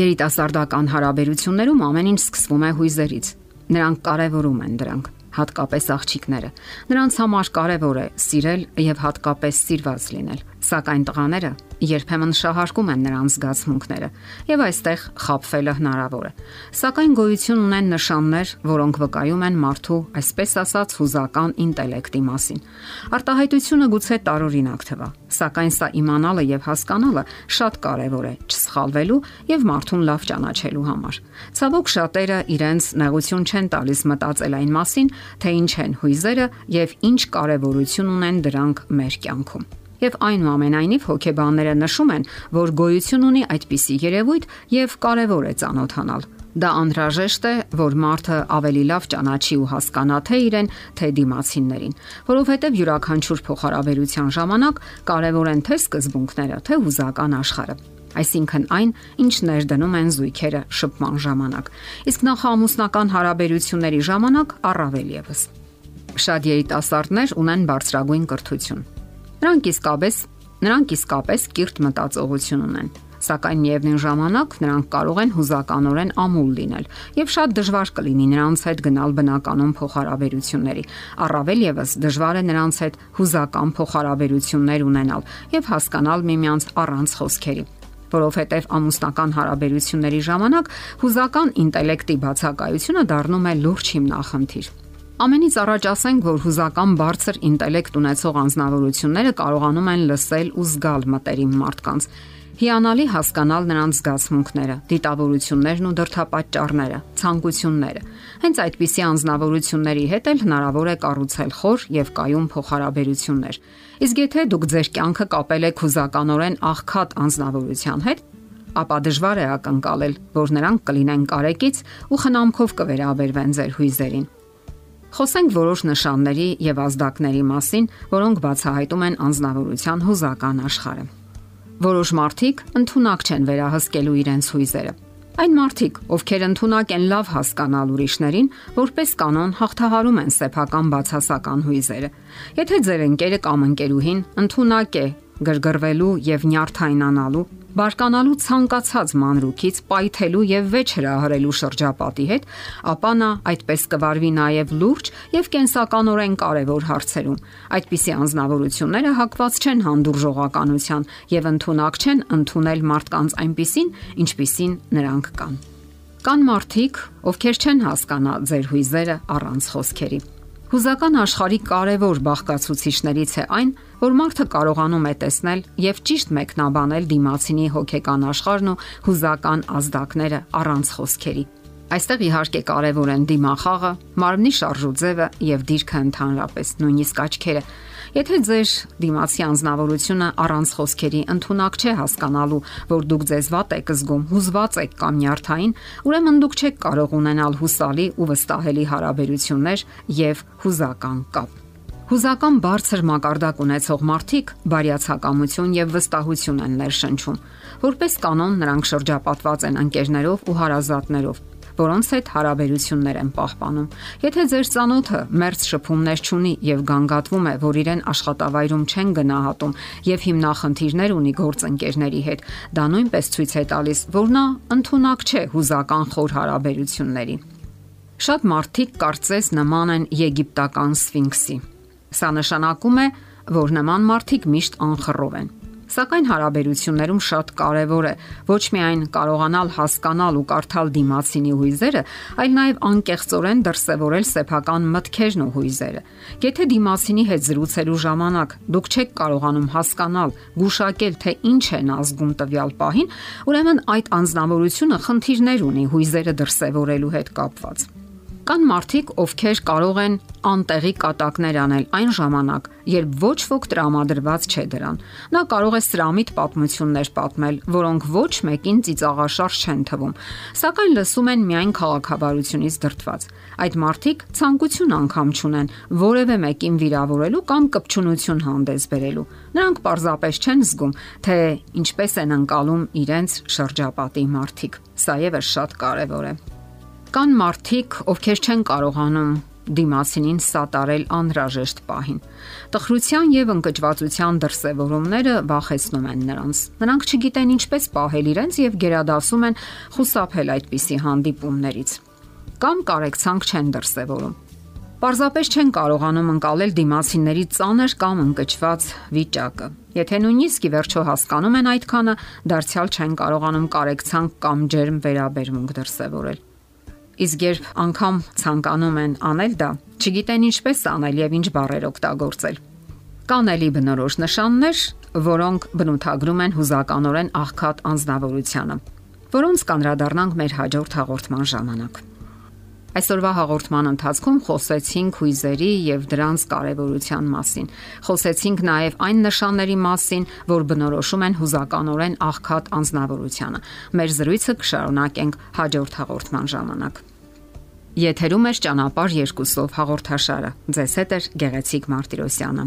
Երիտասարդական հարաբերություններում ամեն ինչ սկսվում է հույզերից։ Նրանք կարևորում են դրանք հատկապես աղջիկները։ Նրանց համար կարևոր է սիրել եւ հատկապես սիրված լինել։ Սակայն տղաները երբեմն շահարկում են նրանց զգացմունքները եւ այստեղ խապվելը հնարավոր է։ Սակայն գոյություն ունեն նշաններ, որոնք վկայում են մարդու, այսպես ասած, հուզական ինտելեկտի մասին։ Արտահայտությունը գուցե տարօրինակ թվա, սակայն սա իմանալը եւ հասկանալը շատ կարեւոր է չսխալվելու եւ մարդուն լավ ճանաչելու համար։ Ցավոք շատերը իրենց նեղություն չեն տալիս մտածել այն մասին, թե ինչ են հույզերը եւ ինչ կարեւորություն ունեն դրանք մեր կյանքում։ Եվ այնուամենայնիվ հոգեբանները նշում են, որ գոյություն ունի այդպիսի երևույթ եւ կարեւոր է ճանոթանալ։ Դա անհրաժեշտ է, որ մարդը ավելի լավ ճանաչի ու հասկանա թե իրեն, թե դիմացիններին, որովհետև յուրաքանչյուր փոխհարաբերության ժամանակ կարևոր են թե սկզբունքները, թե հուզական աշխարհը այսինքն այն, ինչ ներդնում են զույգերը շփման ժամանակ։ Իսկ նախամուսնական հարաբերությունների ժամանակ առավել եւս։ Շատ երիտասարդներ ունեն բարձրագույն կրթություն։ Նրանք իսկապես, նրանք իսկապես կիրթ մտածողություն ունեն սակայն միևնույն ժամանակ նրանք կարող են հուզականորեն ամուլ լինել եւ շատ դժվար կլինի նրանց հետ գնալ բնականon փոխհարաբերությունների առավել եւս դժվար է նրանց հետ հուզական փոխհարաբերություններ ունենալ եւ հասկանալ միմյանց առանց խոսքերի որովհետև ամուսնական հարաբերությունների ժամանակ հուզական ինտելեկտի բացակայությունը դառնում է լուրջ հիմնախնդիր։ Ամենից առաջ ասենք, որ հուզական բարձր ինտելեկտ ունեցող անznավորությունները կարողանում են լսել ու զգալ մտերիմ մարդկանց հիանալի հասկանալ նրանց զգացմունքները, դիտավորություններն ու դրթապաճառները, ցանկությունները։ Հենց այդպիսի անznավորությունների հետ էլ հնարավոր է կառուցել խոր եւ կայուն փոխհարաբերություններ։ Իսկ եթե դուք ձեր կյանքը կապել եք հուզականորեն աղքատ անznավորության հետ, ապա դժվար է ակնկալել, որ նրանք կլինեն կարեկից ու խնամքով կվերաբերվեն ձեր հույզերին։ Խոսենք որոշ նշանների եւ ազդակների մասին, որոնք բացահայտում են անznավորության հուզական աշխարհը։ Որոշ մարդիկ ընդունակ չեն վերահսկելու իրենց հույզերը։ Այն մարդիկ, ովքեր ընդունակ են լավ հասկանալ ուրիշներին, որպես կանոն հաղթահարում են սեփական բացասական հույզերը։ Եթե ձեր ընկերը կամ ընկերուհին ընդունակ է գրգռվելու եւ նյարդայնանալու բարկանալու ցանկացած մանրուքից պայթելու եւ վեճ հրահրելու շրջապատի հետ, ապա նա այդպես կվարվի նաեւ լուրջ եւ կենսականորեն կարևոր հարցերում։ Այդպիսի անznավորությունները հակված չեն հանդուրժողականության եւ ընդունակ չեն ընդունել մարդկանց այնպիսին, ինչպիսին նրանք կան։ Կան մարդիկ, ովքեր չեն հասկանա ձեր հույզերը առանց խոսքերի Հուզական աշխարհի կարևոր բաղկացուցիչներից է այն, որ մարդը կարողանում է տեսնել եւ ճիշտ մեկնաբանել դիմացինի հոգեկան աշխարհն ու հուզական ազդակները առանց խոսքերի։ Այստեղ իհարկե կարևոր են դիմախաղը, մարմնի շարժուձևը եւ դիրքը ընդհանրապես, նույնիսկ աչքերը։ Եթե ձեր դիմացի անznավորությունը առանց խոսքերի ընդունակ չէ հասկանալու, որ դուք ձեզ վատ եք զգում, հուզված եք կամ նյարդային, ուրեմն դուք չեք կարող ունենալ հուսալի ու վստահելի հարաբերություններ եւ հուզական կապ։ Հուզական բարձր մակարդակ ունեցող մարդիկ բարյացակամություն եւ վստահություն են ներշնչում։ Որպես կանոն նրանք շրջապատված են ընկերներով ու հարազատներով, որոնց հետ հարաբերություններ են պահպանում։ Եթե ձեր ծանոթը մերց շփումներ չունի եւ գանգատվում է, որ իրեն աշխատավայրում չեն գնահատում եւ հիմնախնդիրներ ունի գործընկերների հետ, դա նույնպես ցույց է տալիս, որ նա ընդունակ չէ հուզական խոր հարաբերությունների։ Շատ մարդիկ կարծես նման են եգիպտական սֆինքսի։ Սա նշանակում է, որ նման մարդիկ միշտ անխռով են Սակայն հարաբերություններում շատ կարևոր է ոչ միայն կարողանալ հասկանալ ու կարդալ դիմացինի հույզերը, այլ նաև անկեղծորեն դրսևորել սեփական մտքերն ու հույզերը։ Եթե դիմացինի հետ զրուցելու ժամանակ դուք չեք կարողանում հասկանալ, գուշակել, թե ինչ են ազգում տվյալ պահին, ուրեմն այդ անznավորությունը խնդիրներ ունի հույզերը դրսևորելու հետ կապված։ Կան մարդիկ, ովքեր կարող են անտեղի կատակներ անել այն ժամանակ, երբ ոչ ոք տրամադրված չէ դրան։ Նա կարող է սրամիտ պատմություններ պատմել, որոնք ոչ մեկին ծիծաղաշարժ չեն թվում, սակայն լսում են միայն քաղաքավարությունից դրթված։ Այդ մարդիկ ցանկություն անգամ չունեն որևէ մեկին վիրավորելու կամ կպչունություն հանդես բերելու։ Նրանք պարզապես չեն զգում, թե ինչպես են անցալում իրենց շրջապատի մարդիկ։ Սա եւս շատ կարեւոր է։ Կան մարդիկ, ովքեր չեն կարողանում դիմասինին սատարել անհրաժեշտ պահին։ Տխրության եւ ընկճվածության դրսևորումները վախեցնում են նրանց։ Նրանք չգիտեն ինչպես պահել իրենց եւ գերադասում են խուսափել այդպիսի հանդիպումներից։ Կամ կարեկցանք չեն դրսևորում։ Պարզապես չեն կարողանում ընկալել դիմացիների ծանր կամ ընկճված վիճակը։ Եթե նույնիսկ ի վերջո հասկանում են այդքանը, դարձյալ չեն կարողանում կարեկցանք կամ ջերմ վերաբերմունք դրսևորել։ Իսկ երբ անգամ ցանկանում են անել դա, չգիտեն ինչպես անել եւ ինչ բառեր օգտագործել։ Կան էլի բնորոշ նշաններ, որոնք բնութագրում են հուզականորեն աղքատ անznավորությունը, որոնց կանրադառնանք մեր հաջորդ հաղորդման ժամանակ։ Այսօրվա հաղորդման ընթացքում խոսեցինք հույզերի եւ դրանց կարեւորության մասին։ Խոսեցինք նաեւ այն նշանների մասին, որ բնորոշում են հուզականորեն աղքատ անznավորությունը։ Մեր զրույցը կշարունակենք հաջորդ հաղորդման ժամանակ։ Եթերում է ճանապարհ երկուսով հաղորդաշարը։ Ձեզ հետ է Գեղեցիկ Մարտիրոսյանը։